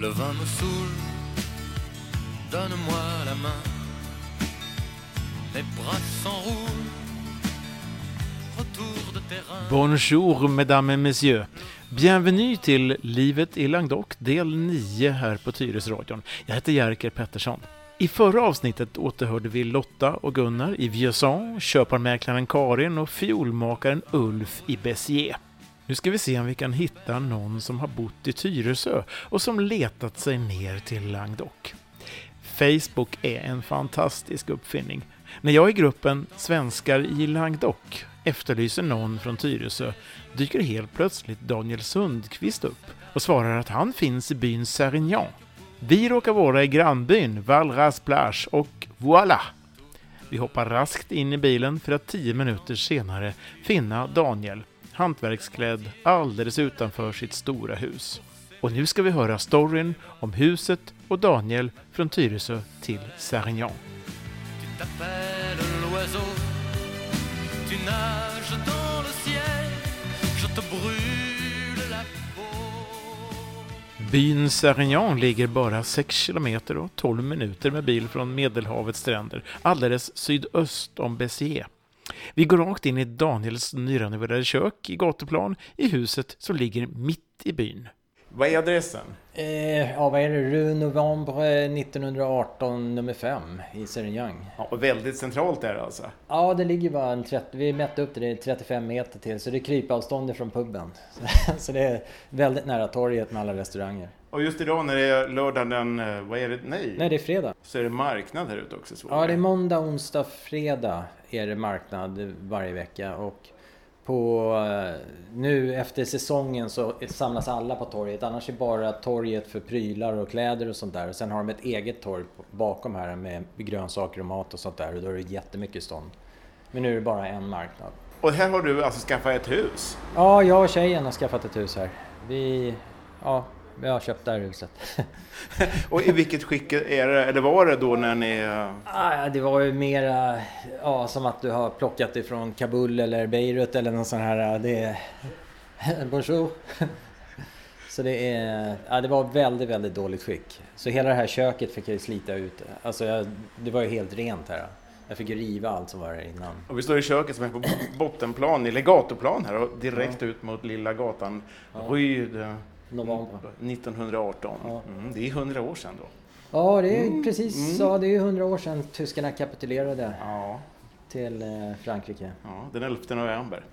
Le vin me saoule, donne-moi la main. Les bras s'enroulent, retour de terrain. Bonjour mesdames et messieurs. Bienvenue till Livet i Languedoc del 9 här på Tyresradion. Jag heter Jerker Pettersson. I förra avsnittet återhörde vi Lotta och Gunnar i Vieuxant, köparmäklaren Karin och fiolmakaren Ulf i Bessier. Nu ska vi se om vi kan hitta någon som har bott i Tyresö och som letat sig ner till Langdok. Facebook är en fantastisk uppfinning. När jag i gruppen Svenskar i Langdok efterlyser någon från Tyresö dyker helt plötsligt Daniel Sundqvist upp och svarar att han finns i byn Sérignan. Vi råkar vara i grannbyn Valras Plage och voilà! Vi hoppar raskt in i bilen för att tio minuter senare finna Daniel, hantverksklädd, alldeles utanför sitt stora hus. Och nu ska vi höra storyn om huset och Daniel från Tyresö till Sérignan. Byn Sérignan ligger bara 6 kilometer och 12 minuter med bil från Medelhavets stränder, alldeles sydöst om Béziers. Vi går rakt in i Daniels nyrenoverade kök i gatuplan i huset som ligger mitt i byn. Vad är adressen? Eh, ja, vad är det? Rue Novembre 1918 nummer 5 i Sérignan. Ja, och väldigt centralt är det alltså. Ja, det ligger bara en 30, vi mätte upp det, det är 35 meter till så det är krypavstånd från puben. Så, så det är väldigt nära torget med alla restauranger. Och just idag när det är lördag den, eh, vad är det, nej, Nej, det är fredag. så är det marknad här ute också. Så Ja, det är måndag, onsdag, fredag är det marknad varje vecka och på eh, nu efter säsongen så samlas alla på torget. Annars är bara torget för prylar och kläder och sånt där. Och sen har de ett eget torg bakom här med grönsaker och mat och sånt där. Och då är det jättemycket stånd. Men nu är det bara en marknad. Och här har du alltså skaffat ett hus. Ja, jag och tjejen har skaffat ett hus här. Vi, ja, vi har köpt det här huset. Och i vilket skick är det, eller var det då när ni... eh, Ah, det var ju mera ja, som att du har plockat ifrån Kabul eller Beirut eller någon sån här... Det är... Bonjour! Så det är... Ja, det var väldigt, väldigt dåligt skick. Så hela det här köket fick jag ju slita ut. Alltså, jag, det var ju helt rent här. Jag fick ju riva allt som var här innan. Och vi står i köket som är på bottenplan, eller gatuplan här och direkt ut mot lilla gatan Rue de November. 1918. Ja. Mm, det är 100 år sedan då. Ja, det är precis så. Det är ju hundra år sedan tyskarna kapitulerade Ja, till eh, Frankrike. ja den 11 november.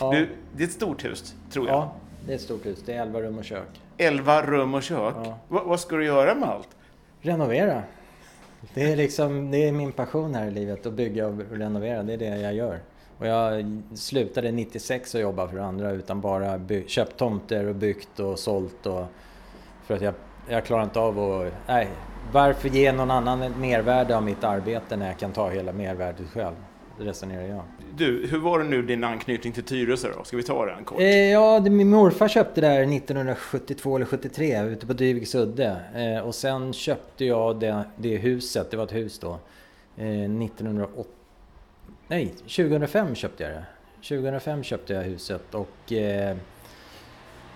Ja, Du, det är ett stort hus, tror jag. ja, det är ett stort hus. Det är 11 rum och kök. 11 rum och kök. Ja. Va, vad ska du göra med allt? Renovera. Det är liksom, det är min passion här i livet, att bygga och renovera. Det är det jag gör. Och jag slutade 96 att jobba för andra utan bara by- köpt tomter och byggt och sålt och för att jag, jag klarar inte av att, nej, varför ge någon annan ett mervärde av mitt arbete när jag kan ta hela mervärdet själv? Resonerar jag. Du, hur var det nu din anknytning till Tyresö då? Ska vi ta den kort? Eh, ja, det, min morfar köpte det här 1972 eller 73 ute på Dyviks udde. Eh, och sen köpte jag det, det huset, det var ett hus då. Eh, 1908... Nej, 2005 köpte jag det. 2005 köpte jag huset och eh,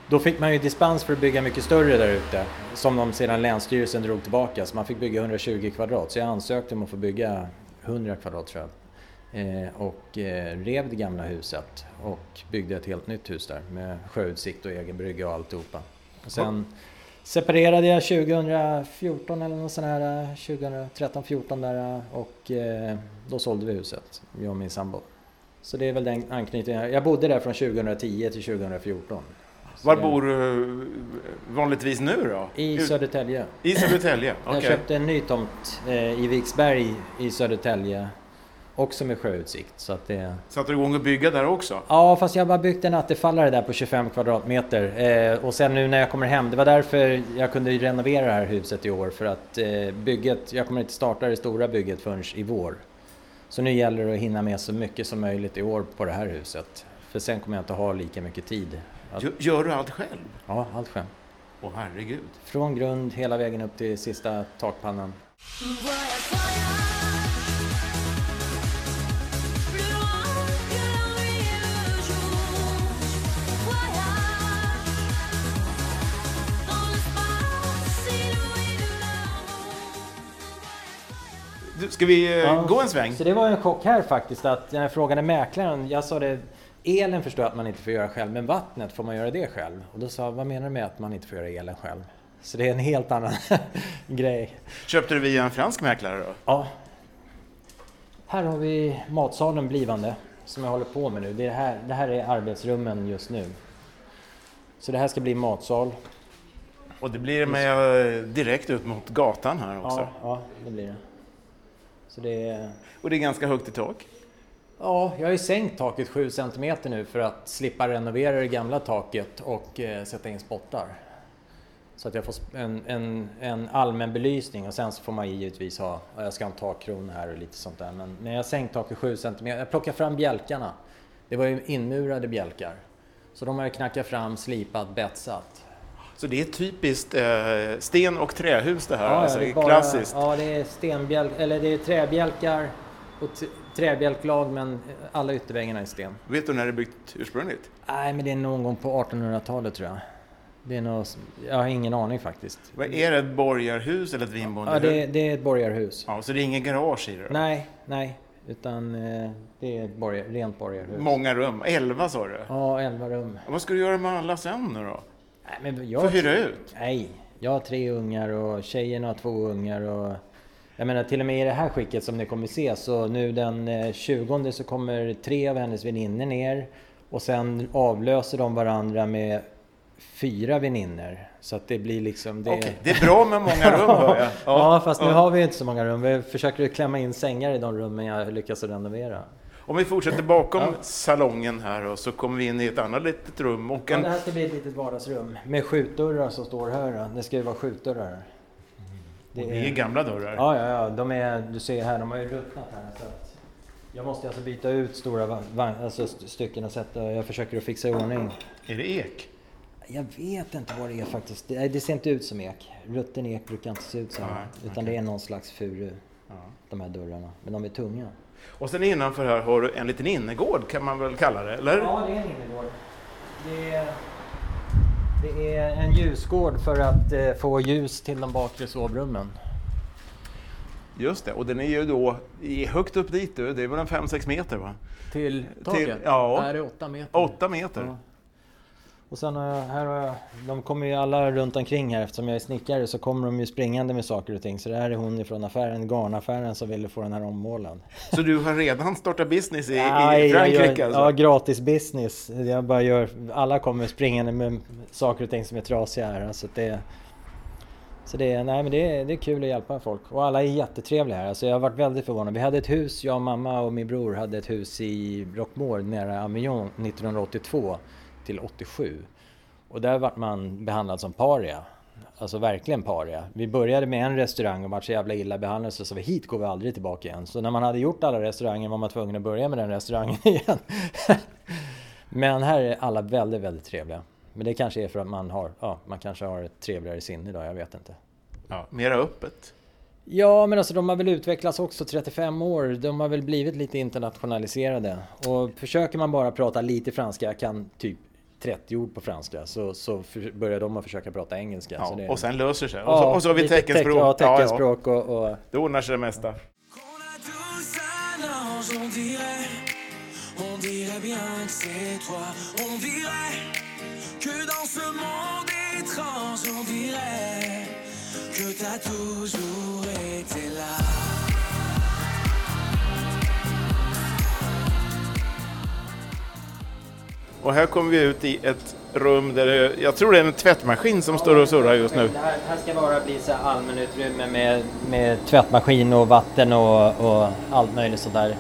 då fick man ju dispens för att bygga mycket större där ute. Som de sedan Länsstyrelsen drog tillbaka. Så man fick bygga 120 kvadrat. Så jag ansökte om att få bygga 100 kvadrat tror jag. Eh, och eh, rev det gamla huset och byggde ett helt nytt hus där med sjöutsikt och egen brygga och alltihopa. Och sen separerade jag 2014 eller något sånt här, 2013-14 där eh, och eh, då sålde vi huset, jag och min sambo. Så det är väl den anknytningen. Jag bodde där från 2010 till 2014. Så Var bor du vanligtvis nu då? I Södertälje. I Södertälje? Okej. Jag köpte en ny tomt eh, i Viksberg i Södertälje. Också med sjöutsikt. Så att det... Satte du igång och bygga där också? Ja, fast jag har bara byggt en attefallare där på 25 kvadratmeter. Eh, och sen nu när jag kommer hem, det var därför jag kunde renovera det här huset i år. För att eh, bygget, jag kommer inte starta det stora bygget förrän i vår. Så nu gäller det att hinna med så mycket som möjligt i år på det här huset. För sen kommer jag inte ha lika mycket tid. Att, Gör, gör du allt själv? ja, allt själv. Åh herregud. Från grund hela vägen upp till sista takpannan. Ska vi eh, Ja. gå en sväng? Så det var en chock här faktiskt att när jag frågade mäklaren, jag sa det, elen förstår jag att man inte får göra själv, men vattnet, får man göra det själv? Och då sa jag, vad menar du med att man inte får göra elen själv? Så det är en helt annan grej. Köpte du via en fransk mäklare då? Ja. Här har vi matsalen blivande, som jag håller på med nu. Det här, det här är arbetsrummen just nu. Så det här ska bli matsal. Och det blir med eh, direkt ut mot gatan här också. Ja, ja, det blir det. Så det är... Och det är ganska högt i tak. Ja, jag har ju sänkt taket 7 cm nu för att slippa renovera det gamla taket och eh, sätta in spottar. Så att jag får en, en, en allmän belysning och sen så får man givetvis ha, ja, jag ska ha en takkrona här och lite sånt där. Men, men jag har sänkt taket 7 cm. Jag plockar fram bjälkarna. Det var ju inmurade bjälkar. Så de har jag knackat fram, slipat, betsat. Så det är typiskt eh, sten och trähus det här, Ja, ja, alltså det är bara- klassiskt. Ja, det är stenbjälk, eller det är träbjälkar och träbjälklag men alla ytterväggarna är sten. Vet du när det är byggt ursprungligt? Nej, men det är någon gång på 1800-talet tror jag. Det är nog, jag har ingen aning faktiskt. Vad Är det ett borgarhus eller ett Ja, vinbondehus? det, det är ett borgarhus. Ja, så det är ingen garage i det? då? Nej, nej. Utan eh, det är ett borgar, rent borgarhus. Många rum? Elva sa du? Ja, 11 rum. Vad ska du göra med alla sen nu då? Nej, men jag, Får hyra ut? Nej, jag har tre ungar och tjejen har två ungar och jag menar till och med i det här skicket som ni kommer se så nu den eh, 20 så kommer tre av hennes väninnor ner och sen avlöser de varandra med fyra väninnor. Så att det blir liksom... Det... Okej, det är bra med många rum hör jag. Ja, fast nu ja. har vi inte så många rum. Vi försöker klämma in sängar i de rummen jag lyckas renovera. Om vi fortsätter bakom Ja. salongen här och så kommer vi in i ett annat litet rum och Ja, en... det här ska bli ett litet vardagsrum med skjutdörrar som står här. då. Det ska ju vara skjutdörrar. Det är gamla dörrar. Ja, ja, ja. De är, du ser här, de har ju ruttnat här. Så att jag måste alltså byta ut stora alltså st- stycken och sätta. Jag försöker att fixa i ordning. Är det ek? Jag vet inte vad det är faktiskt. Det, det ser inte ut som ek. Rutten ek brukar inte se ut så här. Nej, Utan det är någon slags furu, Ja. de här dörrarna. Men de är tunga. Och sen innanför här har du en liten innergård kan man väl kalla det, eller? Ja, det är en innergård. Det är, det är en ljusgård för att eh, få ljus till de bakre sovrummen. Just det, och den är ju då högt upp dit du, det är väl en 5-6 meter va? Till taket? ja. Här är åtta meter. 8 meter? Ja. Och sen har jag, här har jag, de kommer ju alla runt omkring här eftersom jag är snickare så kommer de ju springande med saker och ting. Så det här är hon ifrån affären, garnaffären som ville få den här ommålad. Så du har redan startat business i, Nej, i jag Frankrike gör, alltså? Ja, gratis business. Jag bara gör, alla kommer springande med saker och ting som är trasiga här. Så, att det, så det, nej, men det, är, det är kul att hjälpa folk. Och alla är jättetrevliga här. Alltså jag har varit väldigt förvånad. Vi hade ett hus, jag, mamma och min bror hade ett hus i Roquemaure nära Avignon 1982 till 87. Och där vart man behandlad som paria. Alltså verkligen paria. Vi började med en restaurang och vart så jävla illa behandlade så sa vi hit går vi aldrig tillbaka igen. Så när man hade gjort alla restauranger var man tvungen att börja med den restaurangen igen. Men här är alla väldigt, väldigt trevliga. Men det kanske är för att man har, ja, man kanske har ett trevligare sinne idag, jag vet inte. Ja, mera öppet. Ja, men alltså de har väl utvecklats också 35 år. De har väl blivit lite internationaliserade. Och försöker man bara prata lite franska, jag kan typ 30 ord på franska, så, så för, börjar de att försöka prata engelska. Ja, så det, och sen löser sig. och, Ja, så, och så har vi teckenspråk. Teck, ja, Ja, ja. teckenspråk och, och... Det ordnar sig det mesta. Och här kommer vi ut i ett rum där det, jag tror det är en tvättmaskin som står och surrar just nu. Det här, här ska bara bli så här allmänutrymme med, med tvättmaskin och vatten och, och allt möjligt sådär.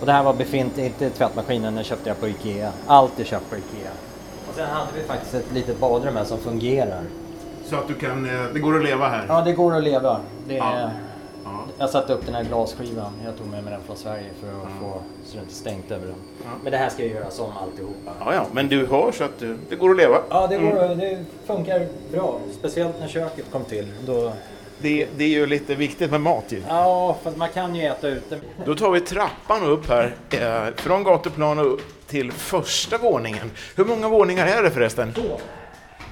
Och det här var befintligt, inte tvättmaskinen, den köpte jag på Ikea. Allt är köpt på Ikea. Och sen hade vi faktiskt ett litet badrum här som fungerar. Så att du kan, eh, det går att leva här. Ja, det går att leva. Det är, Ja. Ja. Jag satte upp den här glasskivan. Jag tog med mig den från Sverige för att få så det inte stängt över den. Men det här ska ju göras om alltihopa. Ja, ja, men du hör så att du, det går att leva. Ja, det, går, det funkar bra. Speciellt när köket kom till. Då, Det, det är ju lite viktigt med mat ju. ja, fast man kan ju äta ute. Då tar vi trappan upp här, eh, från gatuplan och upp till första våningen. Hur många våningar är det förresten? Då.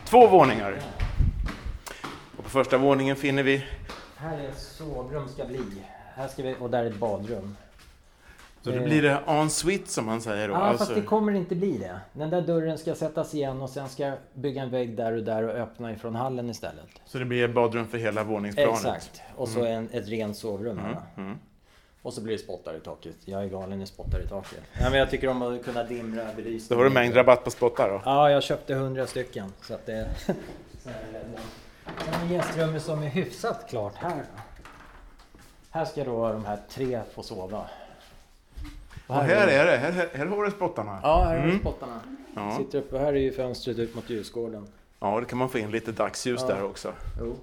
Två våningar. Och på första våningen finner vi, Här är ett sovrum ska bli. här ska vi, och där är ett badrum. Så då Eh. blir det en suite som man säger då? Ja, alltså, fast det kommer inte bli det. Den där dörren ska sättas igen och sen ska jag bygga en vägg där och där och öppna ifrån hallen istället. Så det blir ett badrum för hela våningsplanet? Exakt. Och så en, ett rent sovrum. Mm, mm. Och så blir det spottar i taket. Jag är galen i spottar i taket. Ja, men jag tycker om att kunna dimra belysningen. Då har du mängdrabatt på spottar då? Ja, jag köpte hundra stycken. Så att det... här det. Är gästrummet som är hyfsat klart här. Här ska då de här tre få sova. Och här är det, här, här, här har du spottarna. Ja, här har Mm. spottarna. Ja. Sitter uppe. Här är ju fönstret ut mot ljusgården. ja, då kan man få in lite dagsljus Ja. där också. Jo.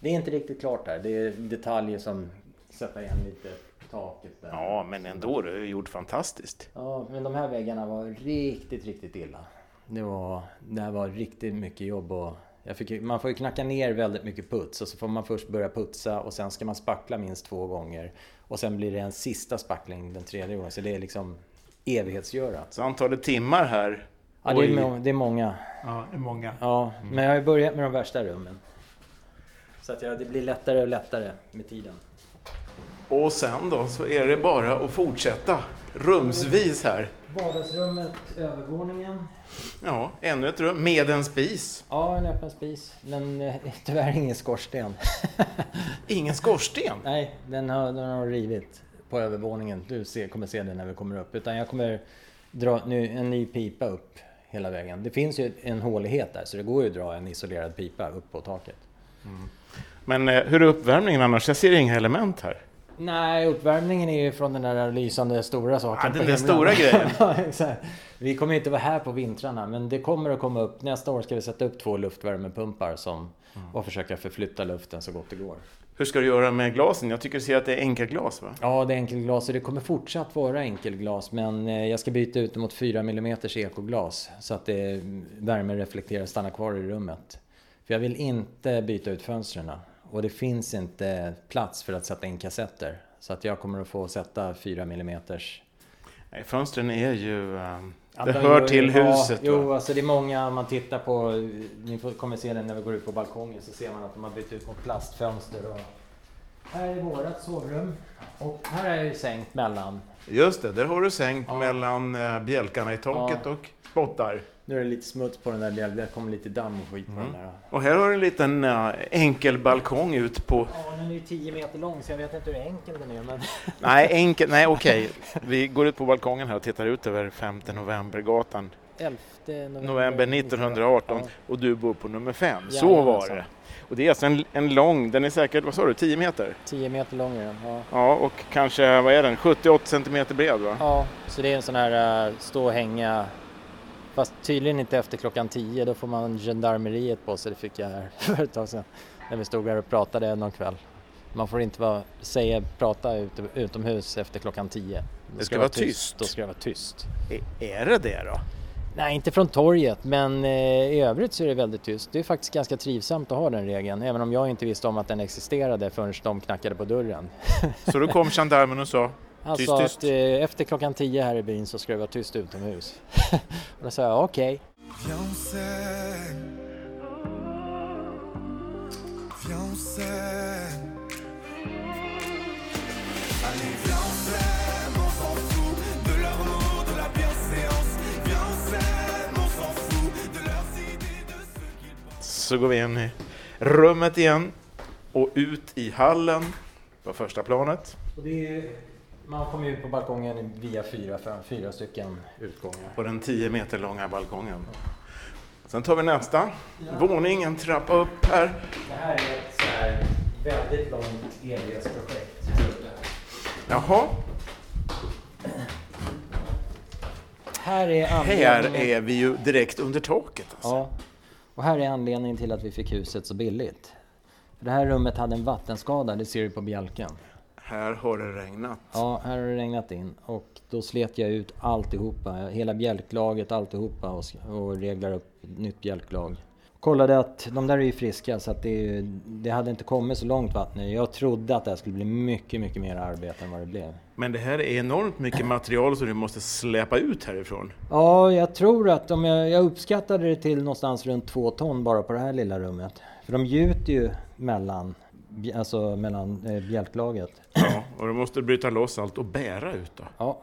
Det är inte riktigt klart där. Det är detaljer som sätter igen lite taket där. Ja, men ändå, du har gjort fantastiskt. Ja, men de här väggarna var riktigt, riktigt illa. Det var, det här var riktigt mycket jobb och jag fick, ju- man får ju knacka ner väldigt mycket puts och så får man först börja putsa och sen ska man spackla minst två gånger. Och sen blir det en sista spackling den tredje gången. Så det är liksom evighetsgöra. Så antalet timmar här... Ja, det är, det är många. Ja, det är många. Ja, men jag har ju börjat med de värsta rummen. Så att jag, det blir lättare och lättare med tiden. Och sen då så är det bara att fortsätta rumsvis här. Vardagsrummet, övervåningen. Ja, ännu ett rum med en spis. Ja, en öppen spis. Men eh, tyvärr ingen skorsten. Ingen skorsten. Nej, den har, den har rivit på övervåningen. Du ser, kommer se det när vi kommer upp. Utan jag kommer dra nu en ny pipa upp hela vägen. Det finns ju en hålighet där så det går ju att dra en isolerad pipa upp på taket. Men eh, hur är uppvärmningen annars? Jag ser inga element här. Nej, uppvärmningen är ju från den där lysande stora saken. Ja, den där stora grejen. ja. Vi kommer inte vara här på vintrarna, men det kommer att komma upp. Nästa år ska vi sätta upp två luftvärmepumpar som, och försöka förflytta luften så gott det går. Hur ska du göra med glasen? Jag tycker du ser att det är enkelglas va? Ja, det är enkelglas och det kommer fortsatt vara enkelglas. Men eh, jag ska byta ut det mot 4 mm ekoglas så att det värmen reflekterar stannar kvar i rummet. För jag vill inte byta ut fönstren. Och det finns inte plats för att sätta in kassetter. Så att jag kommer att få sätta 4 mm. Nej, fönstren är ju... Ja, det de hör till ja, huset Jo, va? alltså det är många man tittar på. Ni kommer se det när vi går ut på balkongen så ser man att de har bytt ut mot plastfönster. Och här är vårat sovrum. Och här är ju sänkt mellan. Just det, där har du sänkt Ja. mellan eh, bjälkarna i taket Ja. och spottar. Nu är det lite smuts på den där. Det kommer lite damm och skit på Mm. den där. Och här har du en liten eh, enkel balkong ut på... Ja, den är ju 10 meter lång så jag vet inte hur enkel den är. Men... Nej, enkel... Nej, okej. Vi går ut på balkongen här och tittar ut över 5 novembergatan. 11 november, November 1918 Ja. och du bor på nummer 5. Så var det. Och det är alltså en, en lång, den är säkert, vad sa du, 10 meter? 10 meter lång är den. Ja. Ja, och kanske, vad är den, 78 centimeter bred va? ja, så det är en sån här uh, stå och hänga. Fast tydligen inte efter klockan 10. Då får man gendarmeriet på sig. Det fick jag här för ett tag sedan. När vi stod här och pratade någon kväll. Man får inte vara, säga, prata ut, utomhus efter klockan 10. Då Det ska vara tyst. Då ska det vara tyst. Är, är det det då? Nej, inte från torget, men eh, i övrigt så är det väldigt tyst. Det är faktiskt ganska trivsamt att ha den regeln, även om jag inte visste om att den existerade förrän de knackade på dörren. Så då kom gendarmen och sa, Han Tyst, att eh, efter klockan 10 här i byn så ska det vara tyst utomhus. och då sa jag okej. Pensent så går vi in i rummet igen och ut i hallen på första planet. Och det är, man kommer ut på balkongen via fyra, fem, fyra stycken utgångar. På den 10 meter långa balkongen. Sen tar vi nästa våning, en trappa upp här. Det här är ett så här väldigt långt evighetsprojekt. Jaha, Här är här är vi ju direkt under taket. Alltså. Ja, och här är anledningen till att vi fick huset så billigt. För det här rummet hade en vattenskada, det ser du på bjälken. Här har det regnat. Ja, här har det regnat in och då slet jag ut alltihopa, hela bjälklaget alltihopa och, och reglar upp nytt bjälklag. Kollade att de där är ju friska så att det, det hade inte kommit så långt vatten. Jag trodde att det här skulle bli mycket, mycket mer arbete än vad det blev. Men det här är enormt mycket material som du måste släpa ut härifrån. Ja, jag tror att om jag, jag uppskattade det till någonstans runt två ton bara på det här lilla rummet. För de gjuter ju mellan alltså mellan eh, bjälklaget. Ja, och då måste du bryta loss allt och bära ut då? Ja.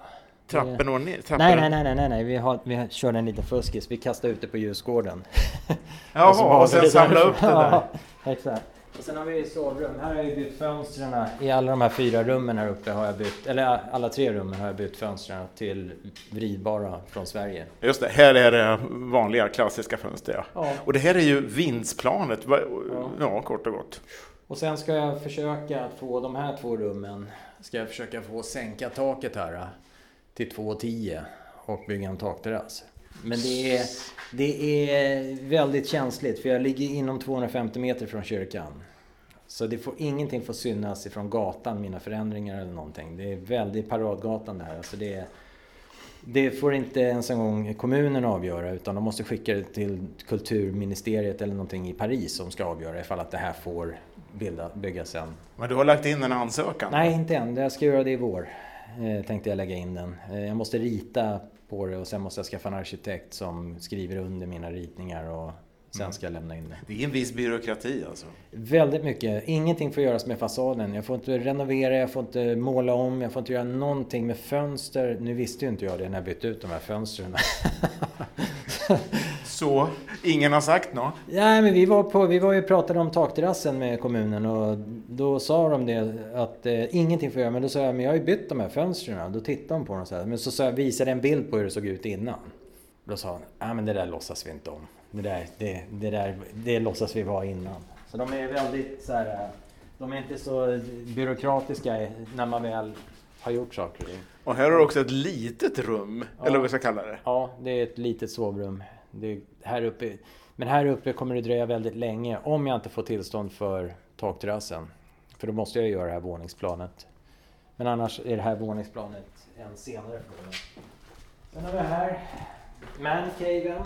Trapporna och ner? Nej, trapporna- nej, nej, nej, nej, nej. Vi, har, vi körde en liten fuskis. Vi kastade ut det på ljusgården. Jaha, och sen det samla där. upp det där? Ja, exakt. Och sen har vi sovrum. Här har jag bytt fönstren. I alla de här fyra rummen här uppe har jag bytt, eller alla tre rummen har jag bytt fönstren till vridbara från Sverige. Just det, här är det vanliga klassiska fönster ja. Ja. Och det här är ju vindsplanet, ja kort och gott. Och sen ska jag försöka att få de här två rummen, ska jag försöka få sänka taket här eh, till 2,10 och bygga en takterrass. Men det är, det är väldigt känsligt för jag ligger inom 250 meter från kyrkan. Så det får, ingenting får synas ifrån gatan, mina förändringar eller någonting. Det är väldigt paradgatan det här. Alltså det, är- det får inte ens en gång kommunen avgöra utan de måste skicka det till kulturministeriet eller någonting i Paris som ska avgöra ifall att det här får bilda, byggas sen. Men du har lagt in en ansökan? Nej, inte än. Jag ska göra det i vår. Eh, tänkte jag lägga in den. Eh, jag måste rita på det och sen måste jag skaffa en arkitekt som skriver under mina ritningar och sen ska jag lämna in det. Det är en viss byråkrati alltså. Väldigt mycket. Ingenting får göras med fasaden. Jag får inte renovera, jag får inte måla om, jag får inte göra någonting med fönster. Nu visste ju inte jag det när jag bytte ut de här fönstren. Så, ingen har sagt något? Nej, men vi var, på, vi var ju pratade om takterrassen med kommunen och då sa de det att eh, ingenting får göra. Men då sa jag, men jag har ju bytt de här fönstren. Då tittade de på dem så här. Men så jag, visade en bild på hur det såg ut innan. Då sa hon, nej men det där låtsas vi inte om. Det där, det, det där, det låtsas vi vara innan. Så de är väldigt så här, de är inte så byråkratiska när man väl har gjort saker. och här har du också ett litet rum, Ja. eller vad vi ska kalla det. Ja, det är ett litet sovrum. Det är här uppe, men här uppe kommer det dröja väldigt länge om jag inte får tillstånd för takterrassen. För då måste jag göra det här våningsplanet. Men annars är det här våningsplanet en senare fråga. Sen har vi här mancaven.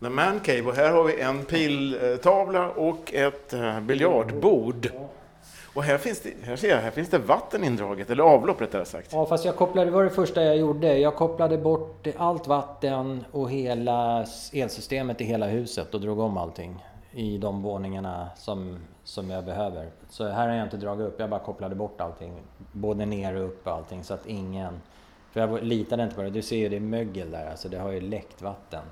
The Man Cave och här har vi en piltavla och ett eh, biljardbord. Och här finns det, här ser jag, här finns det vatten indraget, eller avlopp rättare sagt. Ja, fast jag kopplade, det var det första jag gjorde. Jag kopplade bort allt vatten och hela elsystemet i hela huset och drog om allting i de våningarna som, som jag behöver. Så här har jag inte dragit upp, jag bara kopplade bort allting. Både ner och upp och allting så att ingen... För jag litade inte på det. Du ser ju det är mögel där, alltså det har ju läckt vatten.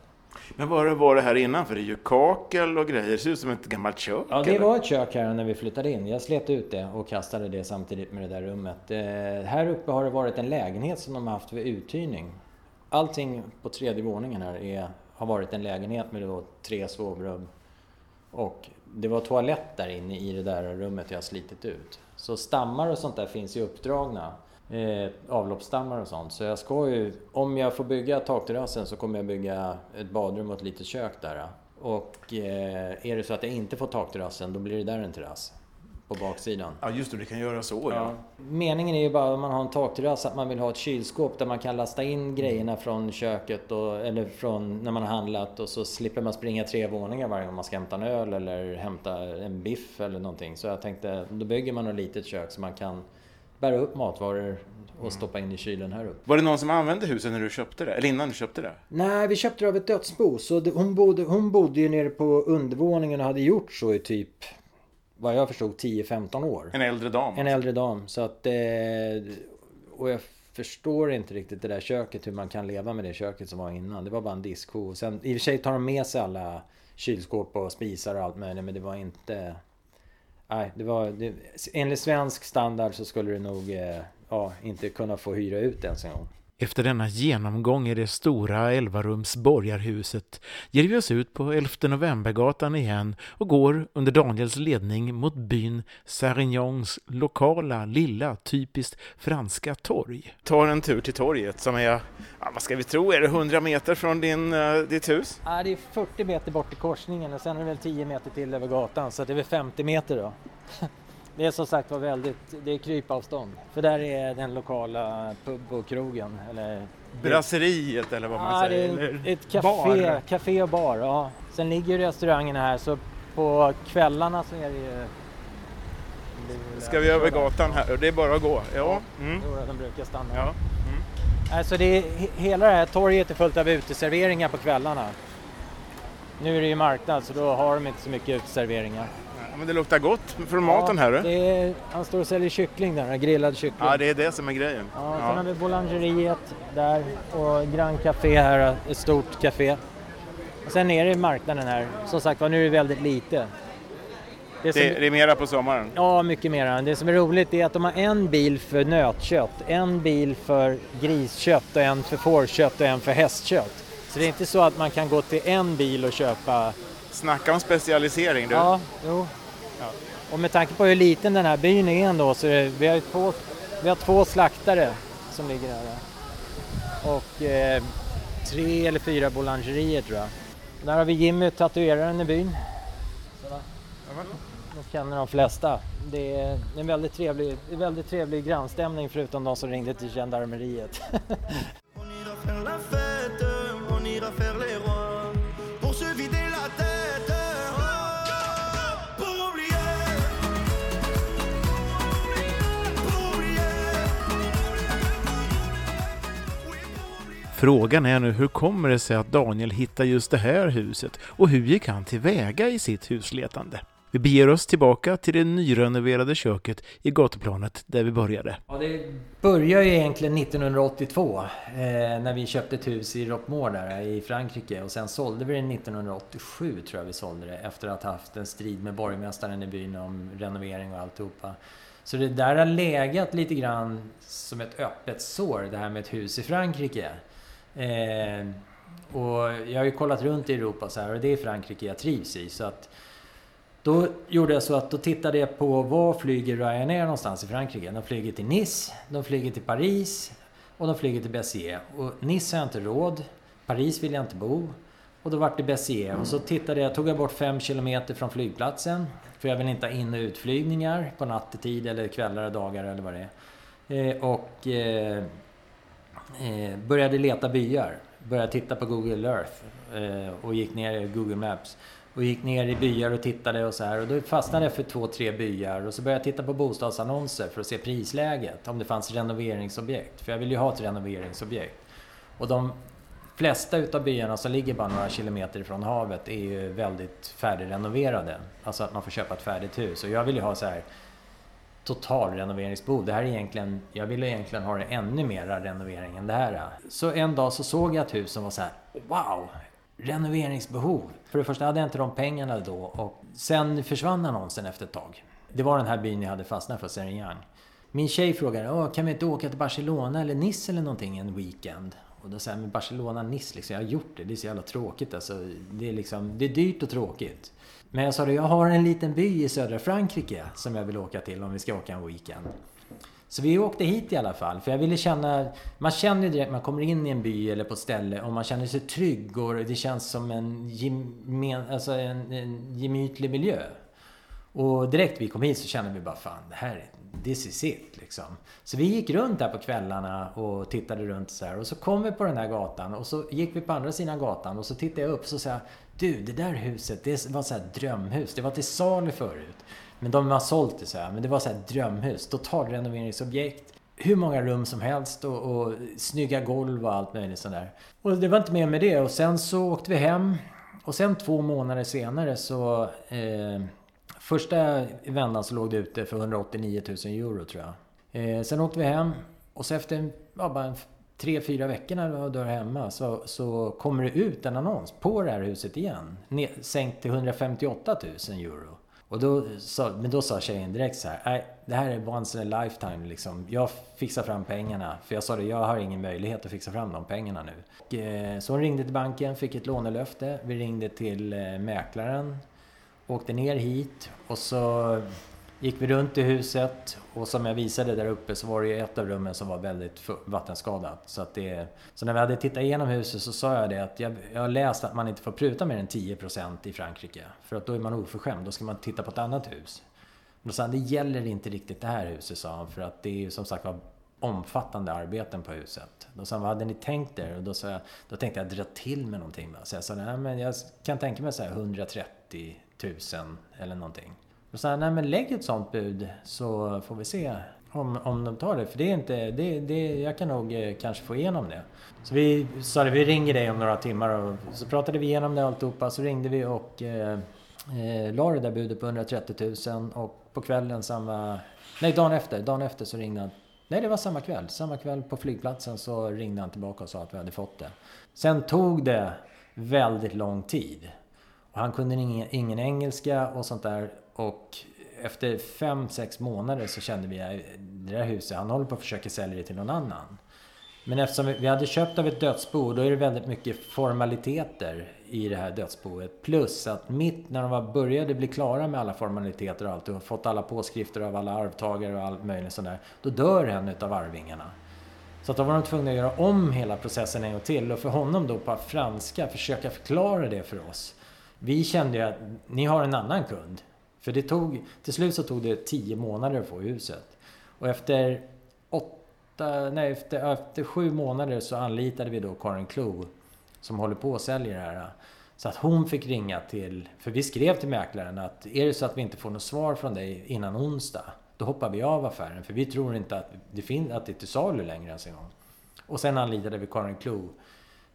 Men vad var det här innan? För det är ju kakel och grejer, det ser ut som ett gammalt kök. Ja, det eller? var ett kök här när vi flyttade in. Jag slet ut det och kastade det samtidigt med det där rummet. Eh, här uppe har det varit en lägenhet som de har haft för uthyrning. Allting på tredje våningen här är, har varit en lägenhet med då tre sovrum. Och det var toalett där inne i det där rummet jag har slitit ut. Så stammar och sånt där finns ju uppdragna. Eh, avloppsstammar och sånt. Så jag ska ju, om jag får bygga takterrassen så kommer jag bygga ett badrum och ett litet kök där. Och eh, är det så att jag inte får takterrassen då blir det där en terrass. På baksidan. Ja, just det, du kan göra så ja. Meningen är ju bara om man har en takterrass att man vill ha ett kylskåp där man kan lasta in grejerna från köket och, eller från när man har handlat och så slipper man springa tre våningar varje gång man ska hämta en öl eller hämta en biff eller någonting. Så jag tänkte, då bygger man ett litet kök så man kan bära upp matvaror och stoppa in i kylen här uppe. Var det någon som använde huset när du köpte det? Eller innan du köpte det? Nej, vi köpte det av ett dödsbo. Så det, hon, bodde, hon bodde ju nere på undervåningen och hade gjort så i typ, vad jag förstod, 10-15 år. En äldre dam? En äldre dam. Så att, eh, och jag förstår inte riktigt det där köket, hur man kan leva med det köket som var innan. Det var bara en diskho. Sen, I och för sig tar de med sig alla kylskåp och spisar och allt möjligt, men det var inte... Nej, det var... Det, enligt svensk standard så skulle du nog eh, ja, inte kunna få hyra ut ens en gång. Efter denna genomgång i det stora 11-rums borgarhuset ger vi oss ut på 11 novembergatan igen och går under Daniels ledning mot byn Sarignons lokala, lilla, typiskt franska torg. Tar en tur till torget som är, ja, vad ska vi tro, är det 100 meter från din, uh, ditt hus? Ja, det är 40 meter bort till korsningen och sen är det väl 10 meter till över gatan så det är väl 50 meter då. Det är som sagt var väldigt, det är krypavstånd. För där är den lokala pub och krogen. Eller, Brasseriet eller vad man ja, det säger? är eller ett café, bar. café och bar. Ja. Sen ligger restaurangerna här så på kvällarna så är det ju... Ska vi över gatan här? Det är bara att gå. Ja. Mm. Jo, de brukar stanna. ja. Alltså det är, he- hela det här torget är fullt av uteserveringar på kvällarna. Nu är det ju marknad så då har de inte så mycket uteserveringar. Men det luktar gott från maten här. Ja, du. det är, han står och säljer kyckling där, grillad kyckling. Ja, det är det som är grejen. Ja, sen Ja. har vi boulangeriet där och Grand Café här, ett stort café. Och sen är det marknaden här. Som sagt var, nu är det väldigt lite. Det som, Det, det är mera på sommaren. Ja, mycket mer. Det som är roligt är att de har en bil för nötkött, en bil för griskött och en för fårkött och en för hästkött. Så det är inte så att man kan gå till en bil och köpa Snacka om specialisering du. Ja, jo. Och med tanke på hur liten den här byn är ändå så är det, vi, har två, vi har två slaktare som ligger här. Och eh, tre eller fyra boulangerier tror jag. Där har vi Jimmy, tatueraren i byn. De känner de flesta. Det är en väldigt trevlig, väldigt trevlig grannstämning förutom de som ringde till gendarmeriet. Frågan är nu hur kommer det sig att Daniel hittar just det här huset och hur gick han tillväga i sitt husletande? Vi beger oss tillbaka till det nyrenoverade köket i gatuplanet där vi började. Ja, det började ju egentligen 1982 eh, när vi köpte ett hus i Roquemort där eh, i Frankrike och sen sålde vi det 1987 tror jag vi sålde det efter att ha haft en strid med borgmästaren i byn om renovering och alltihopa. Så det där har legat lite grann som ett öppet sår det här med ett hus i Frankrike. Eh, och jag har ju kollat runt i Europa så här och det är Frankrike jag trivs i så att då gjorde jag så att då tittade jag på var flyger Ryanair någonstans i Frankrike. De flyger till Nice, de flyger till Paris och de flyger till Béziers. Och Nice har jag inte råd, Paris vill jag inte bo. Och då vart det Béziers. Och så tittade jag, tog jag bort fem kilometer från flygplatsen. För jag vill inte ha in och utflygningar på nattetid eller kvällar och dagar eller vad det är. Eh, och eh, eh, började leta byar. Började titta på Google Earth eh, och gick ner i Google Maps. Och gick ner i byar och tittade och så här. Och då fastnade jag för två, tre byar. Och så började jag titta på bostadsannonser för att se prisläget. Om det fanns renoveringsobjekt. För jag vill ju ha ett renoveringsobjekt. Och de flesta utav byarna som ligger bara några kilometer ifrån havet är ju väldigt färdigrenoverade. Alltså att man får köpa ett färdigt hus. Och jag vill ju ha så här total renoveringsbehov. Det här är egentligen, jag ville egentligen ha det ännu mera renovering än det här. Så en dag så såg jag ett hus som var så här, wow! Renoveringsbehov. För det första hade jag inte de pengarna då och sen försvann annonsen efter ett tag. Det var den här byn jag hade fastnat för, Serignang. Min tjej frågade, Åh, kan vi inte åka till Barcelona eller Nice eller någonting en weekend? Och då sa jag, men Barcelona, Nice liksom, jag har gjort det. Det är så jävla tråkigt alltså. Det är liksom, det är dyrt och tråkigt. Men jag sa det, jag har en liten by i södra Frankrike som jag vill åka till om vi ska åka en weekend. Så vi åkte hit i alla fall, för jag ville känna... Man känner ju direkt, man kommer in i en by eller på ett ställe och man känner sig trygg och det känns som en, gemen, alltså en, en gemytlig miljö. Och direkt vi kom hit så kände vi bara fan, det här är this is it liksom. Så vi gick runt där på kvällarna och tittade runt så här och så kom vi på den här gatan och så gick vi på andra sidan gatan och så tittade jag upp och så sa jag Du, det där huset, det var så här drömhus. Det var till salu förut. Men de har sålt det så här. Men det var så här drömhus. Totalrenoveringsobjekt. Hur många rum som helst och, och snygga golv och allt möjligt sådär. Och det var inte mer med det. Och sen så åkte vi hem. Och sen två månader senare så... Eh, första vändan så låg det ute för 189 000 euro tror jag. Eh, sen åkte vi hem. Och så efter ja, bara en tre, fyra veckor när du var hemma så, så kommer det ut en annons på det här huset igen. Sänkt till 158 000 euro. Och då sa, men då sa tjejen direkt så här, nej det här är once in a lifetime liksom. Jag fixar fram pengarna. För jag sa det, jag har ingen möjlighet att fixa fram de pengarna nu. Och, eh, så hon ringde till banken, fick ett lånelöfte. Vi ringde till eh, mäklaren. Åkte ner hit och så gick vi runt i huset och som jag visade där uppe så var det ju ett av rummen som var väldigt vattenskadat. Så, att det, så när vi hade tittat igenom huset så sa jag det att jag, jag har läst att man inte får pruta mer än 10% i Frankrike. För att då är man oförskämd, då ska man titta på ett annat hus. Då sa han, det gäller inte riktigt det här huset sa han, för att det är ju som sagt var omfattande arbeten på huset. Då sa han, vad hade ni tänkt er? Och då, sa jag, då tänkte jag dra till med någonting. Så jag sa, nej men jag kan tänka mig så här 130 tusen eller någonting. Och sa han, nej men lägg ett sånt bud så får vi se om, om de tar det. För det är inte, det, det, jag kan nog eh, kanske få igenom det. Så vi sa det, vi ringer dig om några timmar och så pratade vi igenom det alltihopa. Så ringde vi och eh, Eh, la det där budet på 130 000 och på kvällen samma... Nej, dagen efter. Dagen efter så ringde han. Nej, det var samma kväll. Samma kväll på flygplatsen så ringde han tillbaka och sa att vi hade fått det. Sen tog det väldigt lång tid. Han kunde ingen, ingen engelska och sånt där. Och efter fem, sex månader så kände vi att det där huset, han håller på att försöka sälja det till någon annan. Men eftersom vi hade köpt av ett dödsbo, då är det väldigt mycket formaliteter i det här dödsboet. Plus att mitt när de började bli klara med alla formaliteter och allt och fått alla påskrifter av alla arvtagare och allt möjligt sånt där. Då dör en utav arvingarna. Så att då var de tvungna att göra om hela processen en gång till och för honom då på franska försöka förklara det för oss. Vi kände ju att ni har en annan kund. För det tog, till slut så tog det tio månader att få huset. Och efter åtta, nej efter, efter sju månader så anlitade vi då Karin Klo som håller på och säljer det här. Så att hon fick ringa till, för vi skrev till mäklaren att är det så att vi inte får något svar från dig innan onsdag, då hoppar vi av affären. För vi tror inte att det, fin- att det är till salu längre ens en gång. Och sen anlitade vi Karin Klo.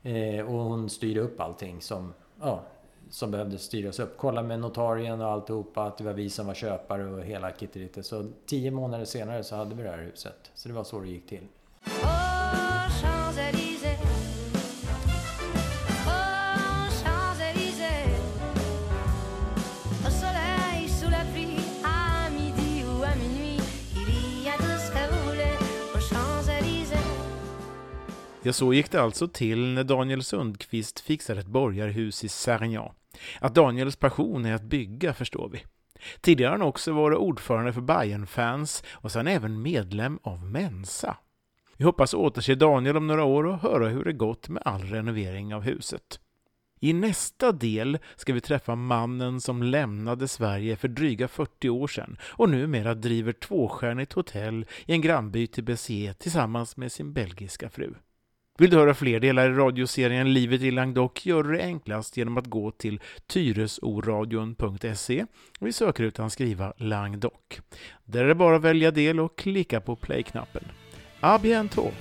Eh, och hon styrde upp allting som, ja, som behövde styras upp. Kolla med notarien och alltihopa, att det var vi som var köpare och hela kitteritet. Så tio månader senare så hade vi det här huset. Så det var så det gick till. Ja, så gick det alltså till när Daniel Sundqvist fixade ett borgarhus i Sargnan. Att Daniels passion är att bygga förstår vi. Tidigare har han också varit ordförande för bayern fans och sen även medlem av Mensa. Vi hoppas återse Daniel om några år och höra hur det gått med all renovering av huset. I nästa del ska vi träffa mannen som lämnade Sverige för dryga 40 år sedan och numera driver tvåstjärnigt hotell i en grannby till Béziers tillsammans med sin belgiska fru. Vill du höra fler delar i radioserien Livet i Languedoc gör du det enklast genom att gå till tyresoradion.se och i sökrutan skriva Languedoc. Där är det bara att välja del och klicka på play-knappen. A bientôt!